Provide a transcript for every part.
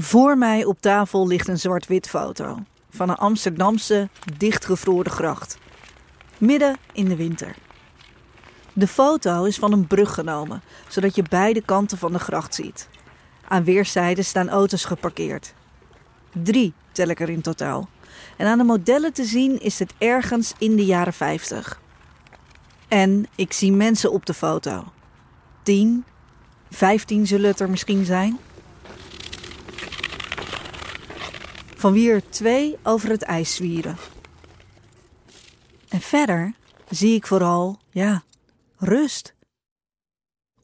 Voor mij op tafel ligt een zwart-wit foto van een Amsterdamse dichtgevroren gracht. Midden in de winter. De foto is van een brug genomen, zodat je beide kanten van de gracht ziet. Aan weerszijden staan auto's geparkeerd. Drie tel ik er in totaal. En aan de modellen te zien is het ergens in de jaren 50. En ik zie mensen op de foto. 10, 15 zullen het er misschien zijn. Van wie er twee over het ijs zwieren. En verder zie ik vooral, ja, rust.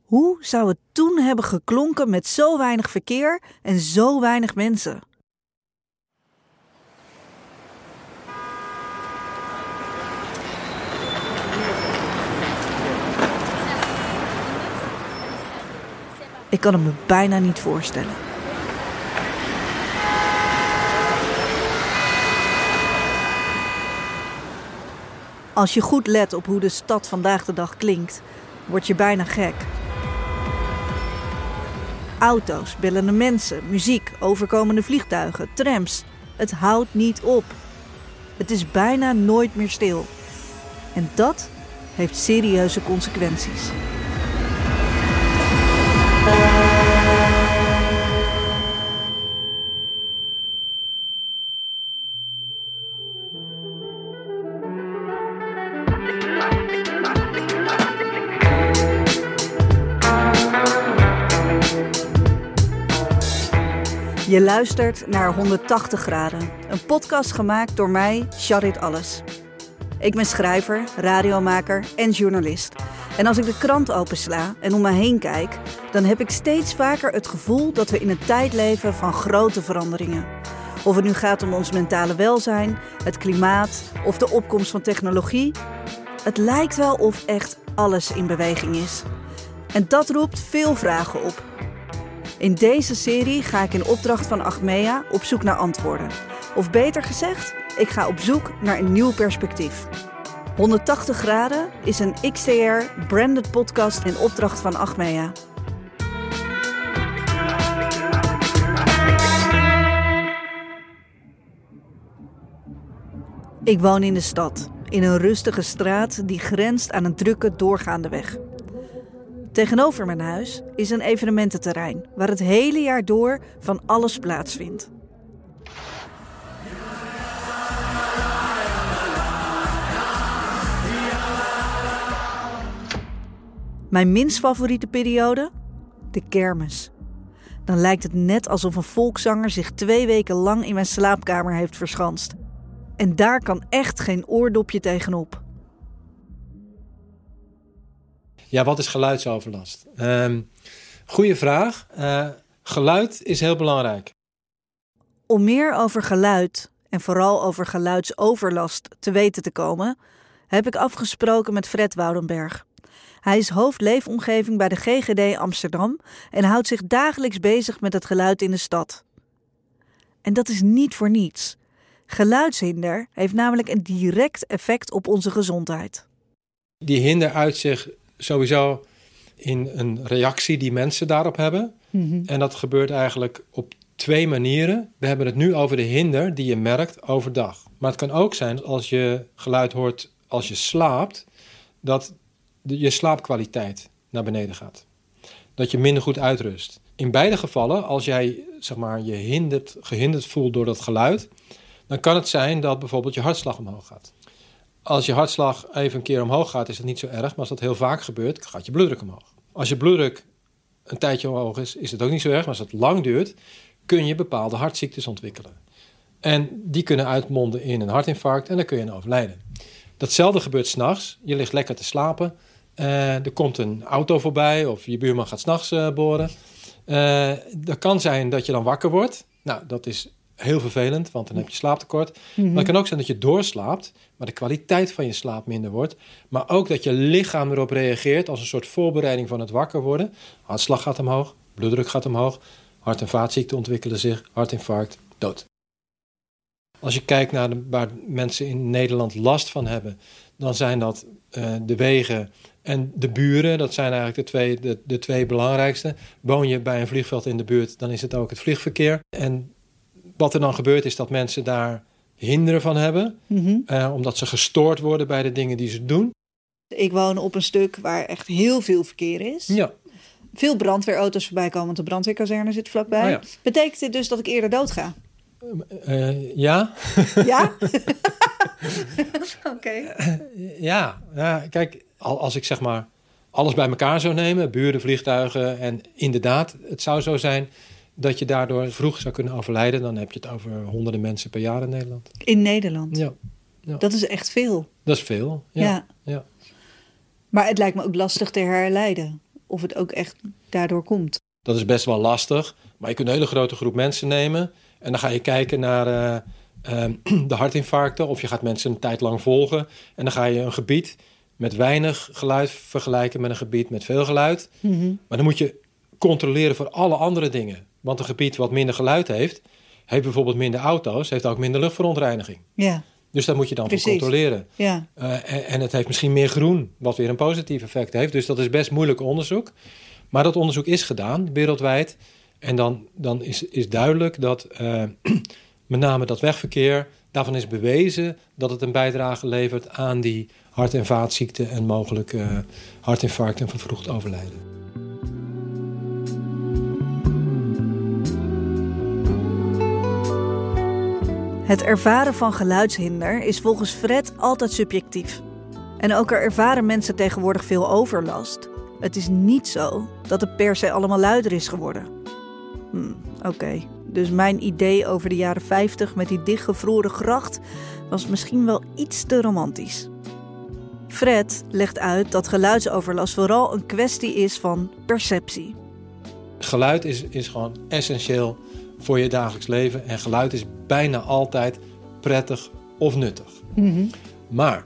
Hoe zou het toen hebben geklonken met zo weinig verkeer en zo weinig mensen? Ik kan het me bijna niet voorstellen. Als je goed let op hoe de stad vandaag de dag klinkt, word je bijna gek. Auto's, bellende mensen, muziek, overkomende vliegtuigen, trams. Het houdt niet op. Het is bijna nooit meer stil. En dat heeft serieuze consequenties. Je luistert naar 180 graden, een podcast gemaakt door mij, Charit Alles. Ik ben schrijver, radiomaker en journalist. En als ik de krant opensla en om me heen kijk, dan heb ik steeds vaker het gevoel dat we in een tijd leven van grote veranderingen. Of het nu gaat om ons mentale welzijn, het klimaat of de opkomst van technologie. Het lijkt wel of echt alles in beweging is. En dat roept veel vragen op. In deze serie ga ik in opdracht van Achmea op zoek naar antwoorden. Of beter gezegd, ik ga op zoek naar een nieuw perspectief. 180 graden is een XTR branded podcast in opdracht van Achmea. Ik woon in de stad, in een rustige straat die grenst aan een drukke doorgaande weg. Tegenover mijn huis is een evenemententerrein waar het hele jaar door van alles plaatsvindt. Mijn minst favoriete periode? De kermis. Dan lijkt het net alsof een volkszanger zich twee weken lang in mijn slaapkamer heeft verschanst. En daar kan echt geen oordopje tegenop. Ja, wat is geluidsoverlast? Um, goeie vraag. Uh, geluid is heel belangrijk. Om meer over geluid en vooral over geluidsoverlast te weten te komen, heb ik afgesproken met Fred Woudenberg. Hij is hoofd leefomgeving bij de GGD Amsterdam en houdt zich dagelijks bezig met het geluid in de stad. En dat is niet voor niets. Geluidshinder heeft namelijk een direct effect op onze gezondheid. Die hinder uit zich sowieso in een reactie die mensen daarop hebben. Mhm. En dat gebeurt eigenlijk op twee manieren. We hebben het nu over de hinder die je merkt overdag. Maar het kan ook zijn als je geluid hoort als je slaapt, dat de, je slaapkwaliteit naar beneden gaat. Dat je minder goed uitrust. In beide gevallen, als jij zeg maar, je hindert, gehinderd voelt door dat geluid, dan kan het zijn dat bijvoorbeeld je hartslag omhoog gaat. Als je hartslag even een keer omhoog gaat, is dat niet zo erg. Maar als dat heel vaak gebeurt, gaat je bloeddruk omhoog. Als je bloeddruk een tijdje omhoog is, is het ook niet zo erg. Maar als het lang duurt, kun je bepaalde hartziektes ontwikkelen. En die kunnen uitmonden in een hartinfarct en dan kun je aan overlijden. Datzelfde gebeurt s'nachts. Je ligt lekker te slapen. Uh, er komt een auto voorbij of je buurman gaat s'nachts uh, boren. Dat kan zijn dat je dan wakker wordt. Nou, dat is heel vervelend, want dan heb je slaaptekort. Maar het kan ook zijn dat je doorslaapt, maar de kwaliteit van je slaap minder wordt. Maar ook dat je lichaam erop reageert als een soort voorbereiding van het wakker worden. Hartslag gaat omhoog, bloeddruk gaat omhoog, hart- en vaatziekten ontwikkelen zich, hartinfarct, dood. Als je kijkt naar waar mensen in Nederland last van hebben, dan zijn dat uh, de wegen En de buren, dat zijn eigenlijk de twee, de, de twee belangrijkste. Woon je bij een vliegveld in de buurt, dan is het ook het vliegverkeer. En wat er dan gebeurt, is dat mensen daar hinderen van hebben, Mhm. eh, omdat ze gestoord worden bij de dingen die ze doen. Ik woon op een stuk waar echt heel veel verkeer is. Ja, Veel brandweerauto's voorbij komen, want de brandweerkazerne zit vlakbij. Oh ja. Betekent dit dus dat ik eerder dood ga? Eh, ja. Ja? Oké. ja, ja, kijk, al- als ik zeg maar alles bij elkaar zou nemen, buren, vliegtuigen, en inderdaad, het zou zo zijn dat je daardoor vroeg zou kunnen overlijden, dan heb je het over honderden mensen per jaar in Nederland. In Nederland. Ja, Dat is echt veel. dat is veel. Ja. Ja, ja. Maar het lijkt me ook lastig te herleiden. Of het ook echt daardoor komt. Dat is best wel lastig, maar je kunt een hele grote groep mensen nemen en dan ga je kijken naar eh, eh, de hartinfarcten of je gaat mensen een tijd lang volgen en dan ga je een gebied met weinig geluid vergelijken met een gebied met veel geluid. Mhm. Maar dan moet je controleren voor alle andere dingen. Want een gebied wat minder geluid heeft, heeft bijvoorbeeld minder auto's, heeft ook minder luchtverontreiniging. Ja, Dus daar moet je dan Precies. voor controleren. ja. Eh, en, en het heeft misschien meer groen, wat weer een positief effect heeft. Dus dat is best moeilijk onderzoek. Maar dat onderzoek is gedaan, wereldwijd. En dan, dan is, is duidelijk dat eh, met name dat wegverkeer, daarvan is bewezen dat het een bijdrage levert aan die hart- en vaatziekten en mogelijk eh, hartinfarct en vervroegd overlijden. Het ervaren van geluidshinder is volgens Fred altijd subjectief. En ook er ervaren mensen tegenwoordig veel overlast. Het is niet zo dat het per se allemaal luider is geworden. Hm, Oké, dus mijn idee over de jaren 50 met die dichtgevroren gracht was misschien wel iets te romantisch. Fred legt uit dat geluidsoverlast vooral een kwestie is van perceptie. Geluid is, is gewoon essentieel voor je dagelijks leven. En geluid is bijna altijd prettig of nuttig. Maar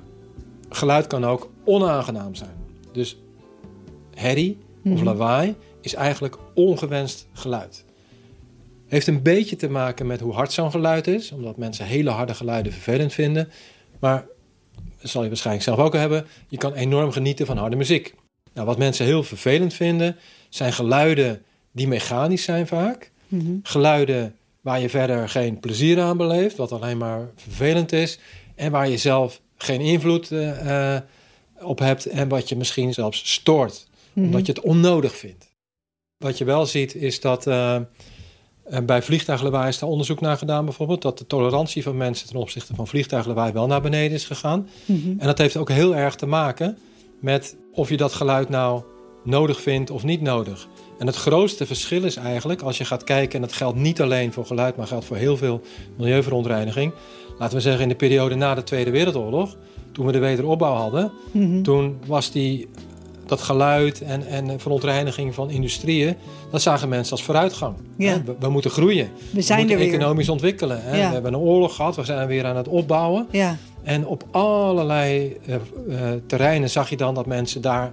geluid kan ook onaangenaam zijn. Dus herrie of lawaai is eigenlijk ongewenst geluid. Heeft een beetje te maken met hoe hard zo'n geluid is, omdat mensen hele harde geluiden vervelend vinden. Maar dat zal je waarschijnlijk zelf ook hebben. Je kan enorm genieten van harde muziek. Nou, wat mensen heel vervelend vinden, zijn geluiden die mechanisch zijn vaak. Geluiden waar je verder geen plezier aan beleeft, wat alleen maar vervelend is. En waar je zelf geen invloed eh, eh, op hebt en wat je misschien zelfs stoort, omdat je het onnodig vindt. Wat je wel ziet is dat eh, bij vliegtuiglawaai is daar onderzoek naar gedaan bijvoorbeeld, dat de tolerantie van mensen ten opzichte van vliegtuiglawaai wel naar beneden is gegaan. En dat heeft ook heel erg te maken met of je dat geluid nou nodig vindt of niet nodig. En het grootste verschil is eigenlijk, als je gaat kijken, en dat geldt niet alleen voor geluid, maar geldt voor heel veel milieuverontreiniging. Laten we zeggen in de periode na de Tweede Wereldoorlog, toen we de wederopbouw hadden, toen was die, dat geluid en, en verontreiniging van industrieën, dat zagen mensen als vooruitgang. Ja. We, we moeten groeien. We zijn moeten er weer. economisch ontwikkelen. Ja. We hebben een oorlog gehad, we zijn weer aan het opbouwen. Ja, En op allerlei eh, eh, terreinen zag je dan dat mensen daar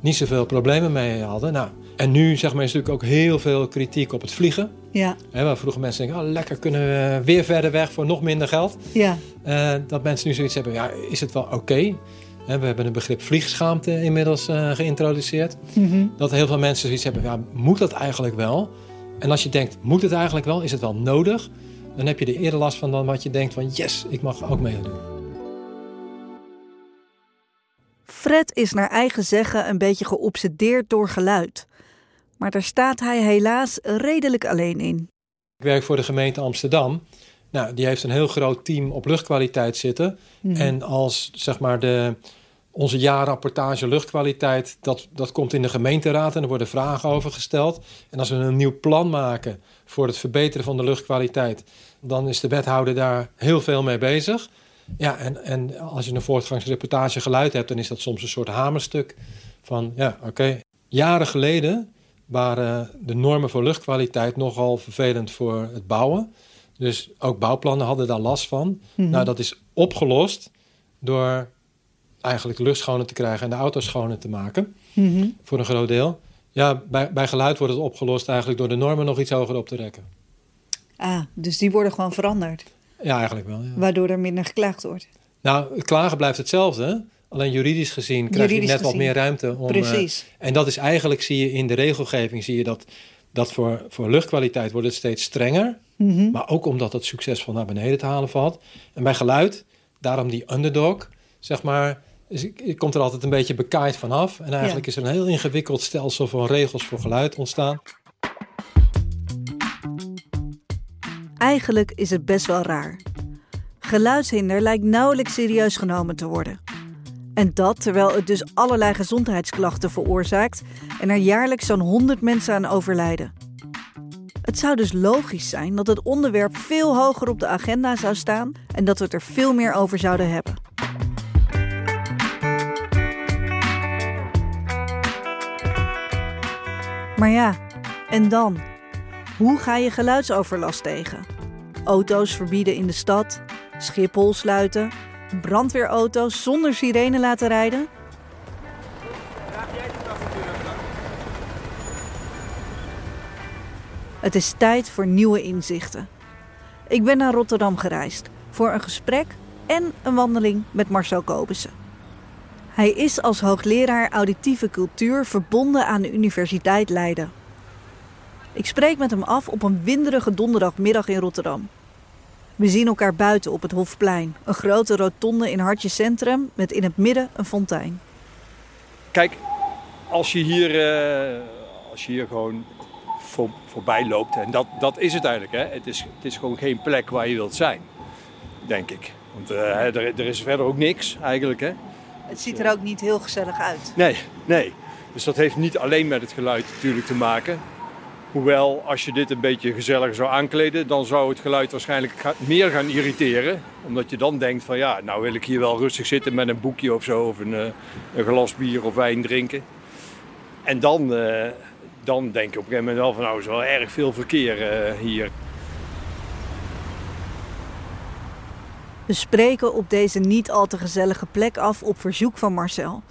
niet zoveel problemen mee hadden. Nou, en nu zeg maar, is natuurlijk ook heel veel kritiek op het vliegen. ja, Hè, waar vroeger mensen denken, oh, lekker kunnen we weer verder weg voor nog minder geld. ja. Eh, dat mensen nu zoiets hebben, ja, is het wel oké? Hè, we hebben een begrip vliegschaamte inmiddels eh, geïntroduceerd. Mhm. Dat heel veel mensen zoiets hebben, ja, moet dat eigenlijk wel? En als je denkt, moet het eigenlijk wel? Is het wel nodig? Dan heb je er eerder last van dan wat je denkt van, yes, ik mag ook meedoen. Fred is naar eigen zeggen een beetje geobsedeerd door geluid. Maar daar staat hij helaas redelijk alleen in. Ik werk voor de gemeente Amsterdam. Nou, die heeft een heel groot team op luchtkwaliteit zitten. En als zeg maar de, onze jaarrapportage luchtkwaliteit, dat, dat komt in de gemeenteraad en er worden vragen over gesteld. En als we een nieuw plan maken voor het verbeteren van de luchtkwaliteit, dan is de wethouder daar heel veel mee bezig. Ja, en, en als je een voortgangsreportage geluid hebt, dan is dat soms een soort hamerstuk van, ja, oké. Jaren geleden waren de normen voor luchtkwaliteit nogal vervelend voor het bouwen. Dus ook bouwplannen hadden daar last van. Nou, dat is opgelost door eigenlijk lucht schoner te krijgen en de auto's schoner te maken. Mhm. Voor een groot deel. Ja, bij, bij geluid wordt het opgelost eigenlijk door de normen nog iets hoger op te rekken. Ah, dus die worden gewoon veranderd, Ja, eigenlijk wel. Ja. waardoor er minder geklaagd wordt. Nou, het klagen blijft hetzelfde. Alleen juridisch gezien krijg Juridisch je net wat meer ruimte. Om, eh, Precies. en dat is eigenlijk, zie je in de regelgeving, zie je dat, dat voor, voor luchtkwaliteit wordt het steeds strenger. Mhm. Maar ook omdat het succesvol naar beneden te halen valt. En bij geluid, daarom die underdog, zeg maar, is, komt er altijd een beetje bekaaid vanaf. En eigenlijk is er een heel ingewikkeld stelsel van regels voor geluid ontstaan. Eigenlijk is het best wel raar. Geluidshinder lijkt nauwelijks serieus genomen te worden. En dat terwijl het dus allerlei gezondheidsklachten veroorzaakt en er jaarlijks zo'n 100 mensen aan overlijden. Het zou dus logisch zijn dat het onderwerp veel hoger op de agenda zou staan en dat we het er veel meer over zouden hebben. Maar ja, en dan? Hoe ga je geluidsoverlast tegen? Auto's verbieden in de stad, Schiphol sluiten, brandweerauto's zonder sirene laten rijden? Het is tijd voor nieuwe inzichten. Ik ben naar Rotterdam gereisd voor een gesprek en een wandeling met Marcel Kobussen. Hij is als hoogleraar auditieve cultuur verbonden aan de Universiteit Leiden. Ik spreek met hem af op een winderige donderdagmiddag in Rotterdam. We zien elkaar buiten op het Hofplein, een grote rotonde in Hartje Centrum met in het midden een fontein. Kijk, als je hier, eh, als je hier gewoon voor, voorbij loopt, en dat, dat is het eigenlijk, hè? Het, is, het is gewoon geen plek waar je wilt zijn, denk ik. Want eh, er, er is verder ook niks eigenlijk, hè? Het ziet er ook niet heel gezellig uit. Nee, nee. Dus dat heeft niet alleen met het geluid natuurlijk te maken. Hoewel, als je dit een beetje gezelliger zou aankleden, dan zou het geluid waarschijnlijk meer gaan irriteren. Omdat je dan denkt van ja, nou wil ik hier wel rustig zitten met een boekje of zo, of een, eh, een glas bier of wijn drinken. En dan, eh, dan denk je op een gegeven moment wel van nou, er is wel erg veel verkeer eh, hier. We spreken op deze niet al te gezellige plek af op verzoek van Marcel.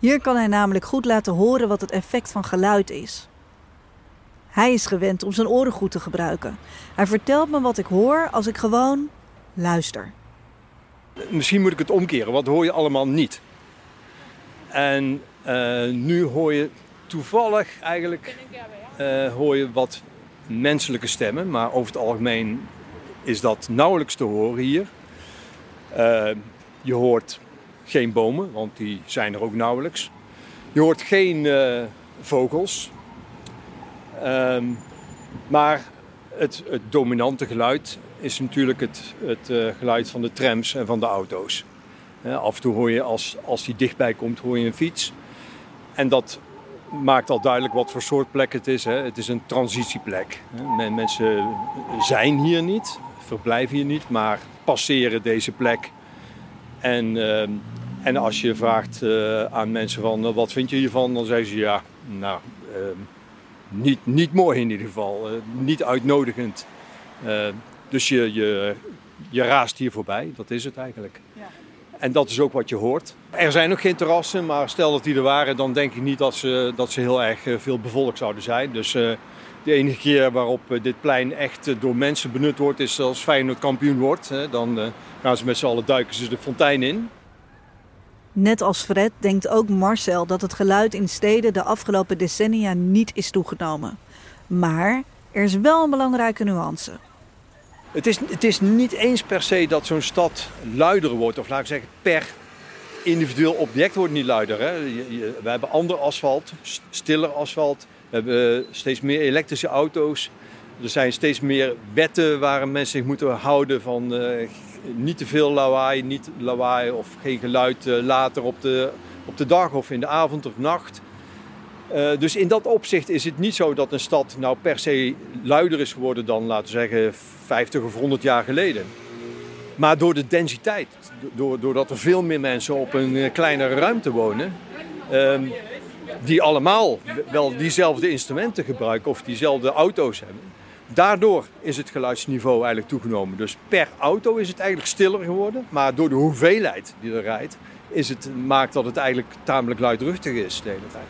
Hier kan hij namelijk goed laten horen wat het effect van geluid is. Hij is gewend om zijn oren goed te gebruiken. Hij vertelt me wat ik hoor als ik gewoon luister. Misschien moet ik het omkeren. Wat hoor je allemaal niet? En eh, nu hoor je toevallig eigenlijk eh, hoor je wat menselijke stemmen. Maar over het algemeen is dat nauwelijks te horen hier. Eh, je hoort geen bomen, want die zijn er ook nauwelijks. Je hoort geen vogels. Ehm, maar het, het dominante geluid is natuurlijk het, het eh, geluid van de trams en van de auto's. Af en toe hoor je, als, als die dichtbij komt, hoor je een fiets. En dat maakt al duidelijk wat voor soort plek het is. Hè. Het is een transitieplek. Mensen zijn hier niet, verblijven hier niet, maar passeren deze plek. En, ehm, en als je vraagt eh, aan mensen van eh, wat vind je hiervan, dan zeggen ze ja, nou, ehm, niet, niet mooi in ieder geval. eh, niet uitnodigend. Eh, dus je, je, je raast hier voorbij, dat is het eigenlijk. En dat is ook wat je hoort. Er zijn nog geen terrassen, maar stel dat die er waren, dan denk ik niet dat ze, dat ze heel erg eh, veel bevolkt zouden zijn. Dus de enige keer waarop dit plein echt door mensen benut wordt, is als Feyenoord kampioen wordt. Hè. Dan gaan ze met z'n allen duiken ze de fontein in. Net als Fred denkt ook Marcel dat het geluid in steden de afgelopen decennia niet is toegenomen. Maar er is wel een belangrijke nuance. Het is, het is niet eens per se dat zo'n stad luider wordt. Of laat ik zeggen, per individueel object wordt niet luider. Hè. We hebben ander asfalt, stiller asfalt. We hebben steeds meer elektrische auto's. Er zijn steeds meer wetten waar mensen zich moeten houden van eh, niet te veel lawaai, niet lawaai of geen geluid eh, later op de, op de dag of in de avond of nacht. Eh, dus in dat opzicht is het niet zo dat een stad nou per se luider is geworden dan, laten we zeggen, 50 of 100 jaar geleden. Maar door de densiteit, door, doordat er veel meer mensen op een kleinere ruimte wonen, ehm, die allemaal wel diezelfde instrumenten gebruiken of diezelfde auto's hebben, daardoor is het geluidsniveau eigenlijk toegenomen. Dus per auto is het eigenlijk stiller geworden, maar door de hoeveelheid die er rijdt, is het, maakt dat het eigenlijk tamelijk luidruchtig is de hele tijd.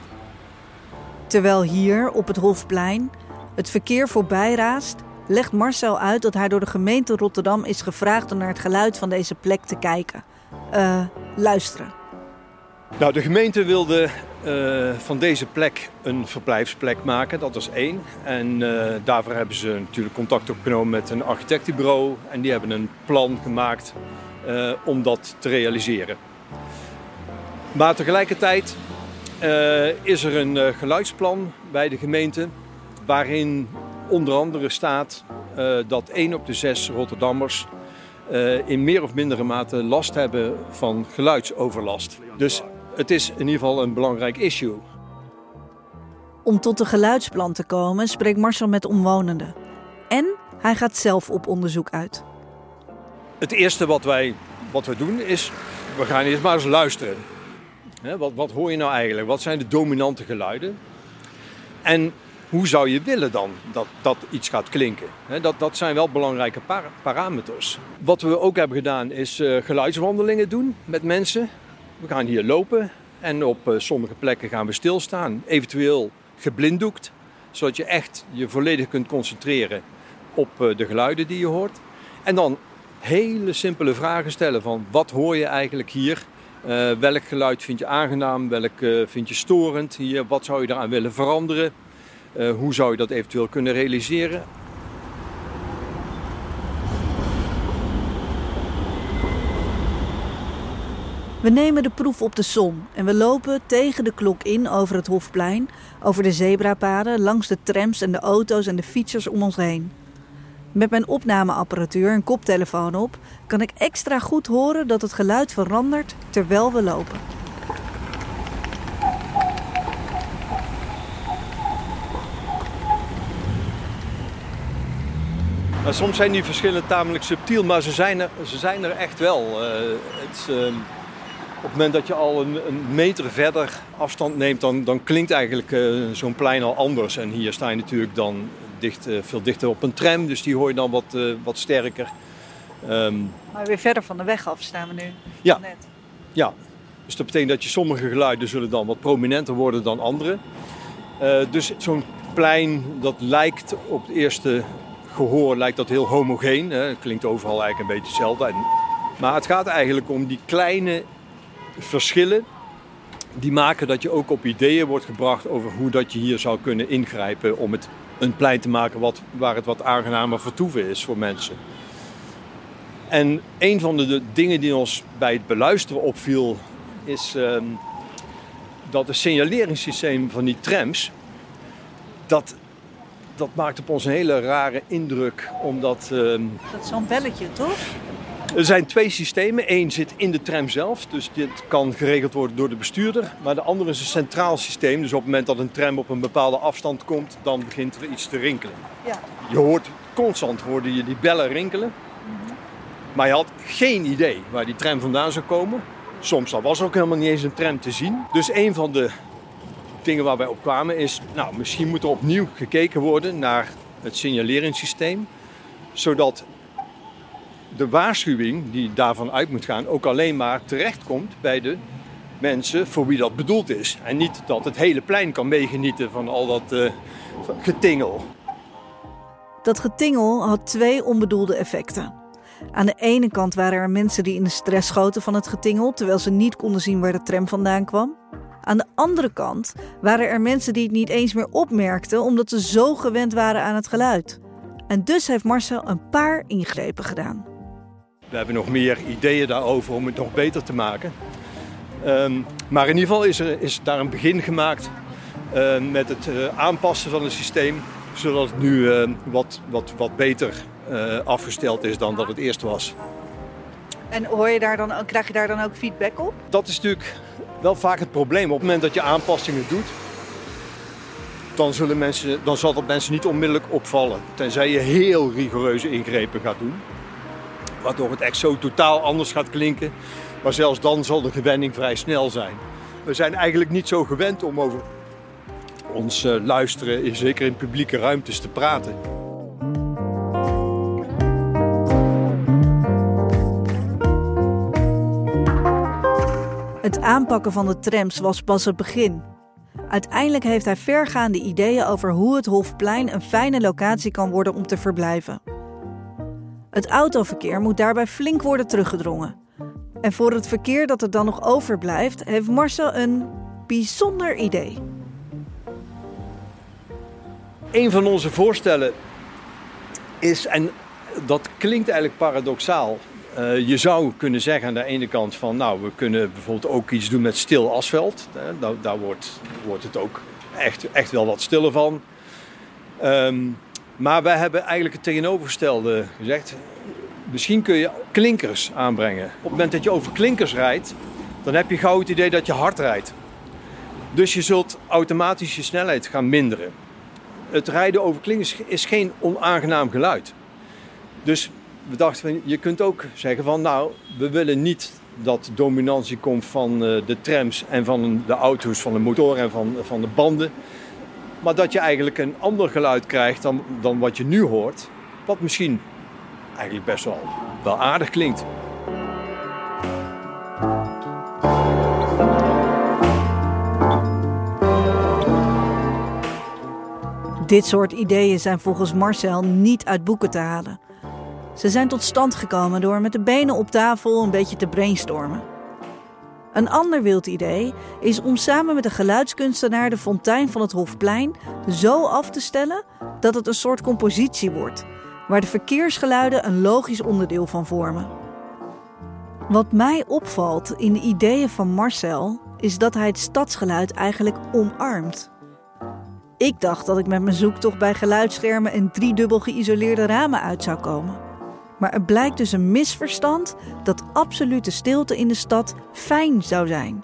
Terwijl hier op het Hofplein het verkeer voorbij raast, legt Marcel uit dat hij door de gemeente Rotterdam is gevraagd om naar het geluid van deze plek te kijken. Eh, luisteren. Nou, de gemeente wilde uh, van deze plek een verblijfsplek maken, dat was één. En uh, daarvoor hebben ze natuurlijk contact opgenomen met een architectenbureau. En die hebben een plan gemaakt uh, om dat te realiseren. Maar tegelijkertijd is er een geluidsplan bij de gemeente waarin onder andere staat dat 1 op de 6 Rotterdammers in meer of mindere mate last hebben van geluidsoverlast. Dus het is in ieder geval een belangrijk issue. Om tot een geluidsplan te komen spreekt Marcel met omwonenden. En hij gaat zelf op onderzoek uit. Het eerste wat wij, wat we doen is, we gaan eerst maar eens luisteren. wat, wat hoor je nou eigenlijk? Wat zijn de dominante geluiden? En hoe zou je willen dan dat, dat iets gaat klinken? dat, dat zijn wel belangrijke parameters. Wat we ook hebben gedaan is uh, geluidswandelingen doen met mensen. We gaan hier lopen en op eh, sommige plekken gaan we stilstaan. Eventueel geblinddoekt, zodat je echt je volledig kunt concentreren op eh, de geluiden die je hoort. En dan hele simpele vragen stellen van wat hoor je eigenlijk hier? Uh, welk geluid vind je aangenaam? Welk vind je storend hier? Wat zou je eraan willen veranderen? Hoe zou je dat eventueel kunnen realiseren? We nemen de proef op de som en we lopen tegen de klok in over het Hofplein, over de zebrapaden, langs de trams en de auto's en de fietsers om ons heen. Met mijn opnameapparatuur en koptelefoon op kan ik extra goed horen dat het geluid verandert terwijl we lopen. Maar soms zijn die verschillen tamelijk subtiel, maar ze zijn er, ze zijn er echt wel. Uh, het, uh, op het moment dat je al een, een meter verder afstand neemt, dan, dan klinkt eigenlijk uh, zo'n plein al anders. En hier sta je natuurlijk dan dicht, uh, veel dichter op een tram, dus die hoor je dan wat, uh, wat sterker. Um, maar weer verder van de weg af staan we nu. Ja. Net. ja, dus dat betekent dat je sommige geluiden zullen dan wat prominenter worden dan andere. dus zo'n plein, dat lijkt op het eerste gehoor lijkt dat heel homogeen. Hè. Het klinkt overal eigenlijk een beetje hetzelfde. Maar het gaat eigenlijk om die kleine verschillen die maken dat je ook op ideeën wordt gebracht over hoe dat je hier zou kunnen ingrijpen om het een plein te maken wat, waar het wat aangenamer vertoeven is voor mensen. En een van de, dingen die ons bij het beluisteren opviel is um, dat het signaleringssysteem van die trams, dat, dat maakt op ons een hele rare indruk. Omdat, um, dat is zo'n belletje, toch? Er zijn twee systemen. Eén zit in de tram zelf, dus dit kan geregeld worden door de bestuurder. Maar de andere is een centraal systeem. Dus op het moment dat een tram op een bepaalde afstand komt, dan begint er iets te rinkelen. Ja. Je hoort constant hoorde je die bellen rinkelen. Mhm. Maar je had geen idee waar die tram vandaan zou komen. Soms was er ook helemaal niet eens een tram te zien. Dus een van de dingen waar wij op kwamen is, nou, misschien moet er opnieuw gekeken worden naar het signaleringssysteem. Zodat de waarschuwing die daarvan uit moet gaan ook alleen maar terechtkomt bij de mensen voor wie dat bedoeld is. En niet dat het hele plein kan meegenieten van al dat uh, getingel. Dat getingel had twee onbedoelde effecten. Aan de ene kant waren er mensen die in de stress schoten van het getingel, terwijl ze niet konden zien waar de tram vandaan kwam. Aan de andere kant waren er mensen die het niet eens meer opmerkten, omdat ze zo gewend waren aan het geluid. En dus heeft Marcel een paar ingrepen gedaan. We hebben nog meer ideeën daarover om het nog beter te maken. Um, maar in ieder geval is, er, is daar een begin gemaakt uh, met het uh, aanpassen van het systeem. Zodat het nu uh, wat, wat, wat beter eh, afgesteld is dan dat het eerst was. En hoor je daar dan, krijg je daar dan ook feedback op? Dat is natuurlijk wel vaak het probleem. Op het moment dat je aanpassingen doet, dan, zullen mensen, dan zal dat mensen niet onmiddellijk opvallen. Tenzij je heel rigoureuze ingrepen gaat doen waardoor het echt zo totaal anders gaat klinken. Maar zelfs dan zal de gewenning vrij snel zijn. We zijn eigenlijk niet zo gewend om over ons uh, luisteren, zeker in publieke ruimtes, te praten. Het aanpakken van de trams was pas het begin. Uiteindelijk heeft hij vergaande ideeën over hoe het Hofplein een fijne locatie kan worden om te verblijven. Het autoverkeer moet daarbij flink worden teruggedrongen. En voor het verkeer dat er dan nog overblijft, heeft Marcel een bijzonder idee. Een van onze voorstellen is, en dat klinkt eigenlijk paradoxaal. Uh, je zou kunnen zeggen aan de ene kant van, nou, we kunnen bijvoorbeeld ook iets doen met stil asfalt. Daar, daar wordt, wordt het ook echt, echt wel wat stiller van. Um, maar wij hebben eigenlijk het tegenovergestelde gezegd. Misschien kun je klinkers aanbrengen. Op het moment dat je over klinkers rijdt, dan heb je gauw het idee dat je hard rijdt. Dus je zult automatisch je snelheid gaan minderen. Het rijden over klinkers is geen onaangenaam geluid. Dus we dachten, je kunt ook zeggen van nou, we willen niet dat dominantie komt van eh, de trams en van de auto's, van de motoren en van, van de banden. Maar dat je eigenlijk een ander geluid krijgt dan, dan wat je nu hoort. Wat misschien eigenlijk best wel, wel aardig klinkt. Dit soort ideeën zijn volgens Marcel niet uit boeken te halen. Ze zijn tot stand gekomen door met de benen op tafel een beetje te brainstormen. Een ander wild idee is om samen met de geluidskunstenaar de fontein van het Hofplein zo af te stellen dat het een soort compositie wordt, waar de verkeersgeluiden een logisch onderdeel van vormen. Wat mij opvalt in de ideeën van Marcel is dat hij het stadsgeluid eigenlijk omarmt. Ik dacht dat ik met mijn zoektocht bij geluidsschermen en driedubbel geïsoleerde ramen uit zou komen. Maar er blijkt dus een misverstand dat absolute stilte in de stad fijn zou zijn.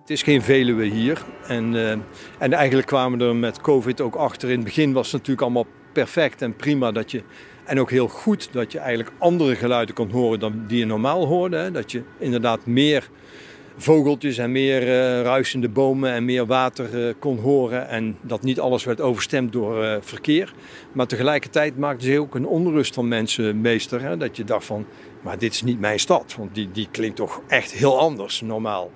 Het is geen Veluwe hier. En, uh, en eigenlijk kwamen we er met COVID ook achter. In het begin was het natuurlijk allemaal perfect en prima dat je. En ook heel goed dat je eigenlijk andere geluiden kon horen dan die je normaal hoorde. Hè? Dat je inderdaad meer vogeltjes en meer uh, ruisende bomen en meer water uh, kon horen. En dat niet alles werd overstemd door uh, verkeer. Maar tegelijkertijd maakte ze ook een onrust van mensen meester. Hè? Dat je dacht van, maar dit is niet mijn stad. Want die, die klinkt toch echt heel anders normaal.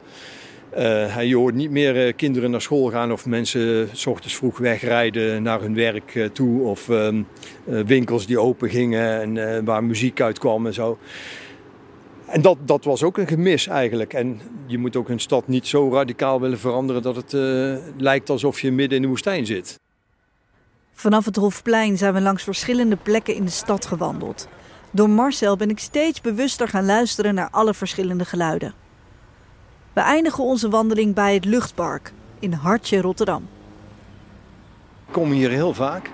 je hoort niet meer kinderen naar school gaan of mensen s ochtends vroeg wegrijden naar hun werk toe. Of ehm, winkels die open gingen en waar muziek uitkwam en zo. En dat, dat was ook een gemis eigenlijk. En je moet ook een stad niet zo radicaal willen veranderen dat het uh, lijkt alsof je midden in de woestijn zit. Vanaf het Hofplein zijn we langs verschillende plekken in de stad gewandeld. Door Marcel ben ik steeds bewuster gaan luisteren naar alle verschillende geluiden. We eindigen onze wandeling bij het Luchtpark in Hartje, Rotterdam. Ik kom hier heel vaak.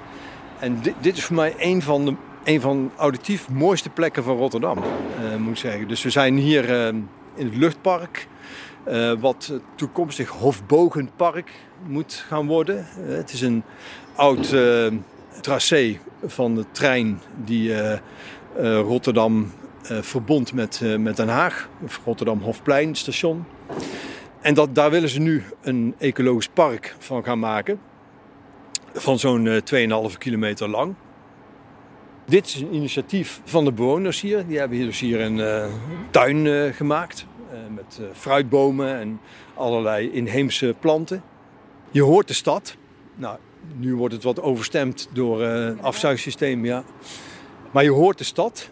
En dit, dit is voor mij een van de een van auditief mooiste plekken van Rotterdam, uh, moet ik zeggen. Dus we zijn hier uh, in het luchtpark, uh, wat toekomstig Hofbogenpark moet gaan worden. het is een oud tracé van de trein die Rotterdam verbond met, met Den Haag, Rotterdam Hofplein station. En dat, daar willen ze nu een ecologisch park van gaan maken. Van zo'n 2,5 kilometer lang. Dit is een initiatief van de bewoners hier. Die hebben hier dus hier een uh, tuin uh, gemaakt. Uh, met fruitbomen en allerlei inheemse planten. Je hoort de stad. Nou, nu wordt het wat overstemd door het afzuigsysteem, ja. Maar je hoort de stad.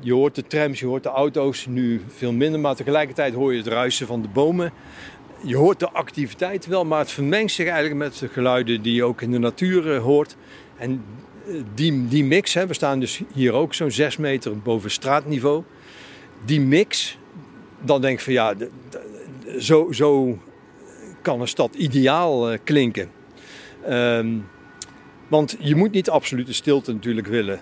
Je hoort de trams, je hoort de auto's. Nu veel minder, maar tegelijkertijd hoor je het ruisen van de bomen. Je hoort de activiteit wel, maar het vermengt zich eigenlijk met de geluiden die je ook in de natuur hoort. En die, die mix, hè, we staan dus hier ook zo'n 6 meter boven straatniveau. Die mix, dan denk ik van ja, zo, zo kan een stad ideaal uh, klinken. Um, want je moet niet absolute stilte natuurlijk willen.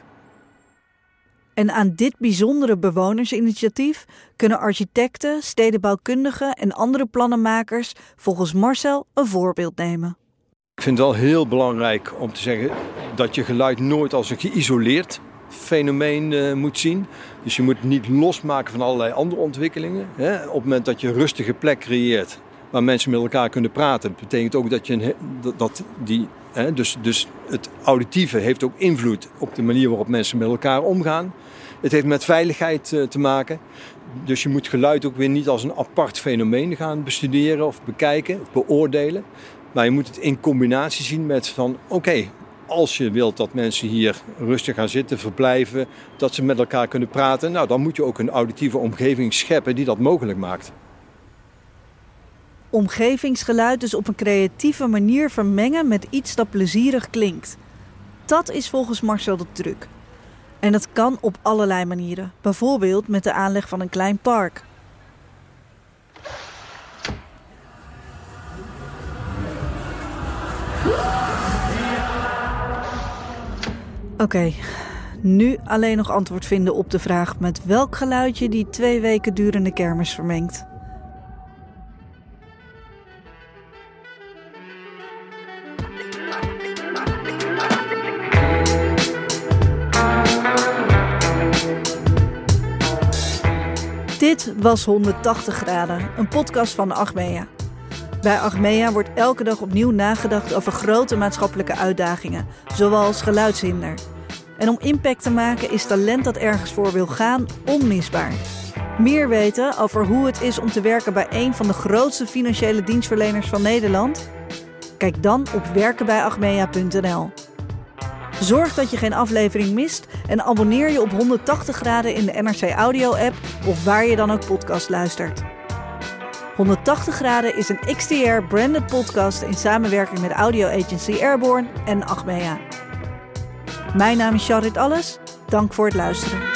En aan dit bijzondere bewonersinitiatief kunnen architecten, stedenbouwkundigen en andere plannenmakers volgens Marcel een voorbeeld nemen. Ik vind het wel heel belangrijk om te zeggen dat je geluid nooit als een geïsoleerd fenomeen uh, moet zien. Dus je moet het niet losmaken van allerlei andere ontwikkelingen. Hè. Op het moment dat je een rustige plek creëert waar mensen met elkaar kunnen praten, betekent ook dat je een, dat, die, hè, dus, dus het auditieve heeft ook invloed op de manier waarop mensen met elkaar omgaan. Het heeft met veiligheid uh, te maken. Dus je moet geluid ook weer niet als een apart fenomeen gaan bestuderen of bekijken of beoordelen. Maar je moet het in combinatie zien met van oké, als je wilt dat mensen hier rustig gaan zitten, verblijven, dat ze met elkaar kunnen praten, nou, dan moet je ook een auditieve omgeving scheppen die dat mogelijk maakt. Omgevingsgeluid dus op een creatieve manier vermengen met iets dat plezierig klinkt. Dat is volgens Marcel de truc. En dat kan op allerlei manieren. Bijvoorbeeld met de aanleg van een klein park. Oké, nu alleen nog antwoord vinden op de vraag met welk geluidje die twee weken durende kermis vermengt. Dit was 180 graden, een podcast van Achmea. Bij Achmea wordt elke dag opnieuw nagedacht over grote maatschappelijke uitdagingen, zoals geluidshinder. En om impact te maken is talent dat ergens voor wil gaan onmisbaar. Meer weten over hoe het is om te werken bij een van de grootste financiële dienstverleners van Nederland? Kijk dan op werkenbijachmea.nl. Zorg dat je geen aflevering mist en abonneer je op 180 graden in de NRC Audio app of waar je dan ook podcast luistert. 180 graden is een XTR branded podcast in samenwerking met audio agency Airborne en Achmea. Mijn naam is Charit Alles. Dank voor het luisteren.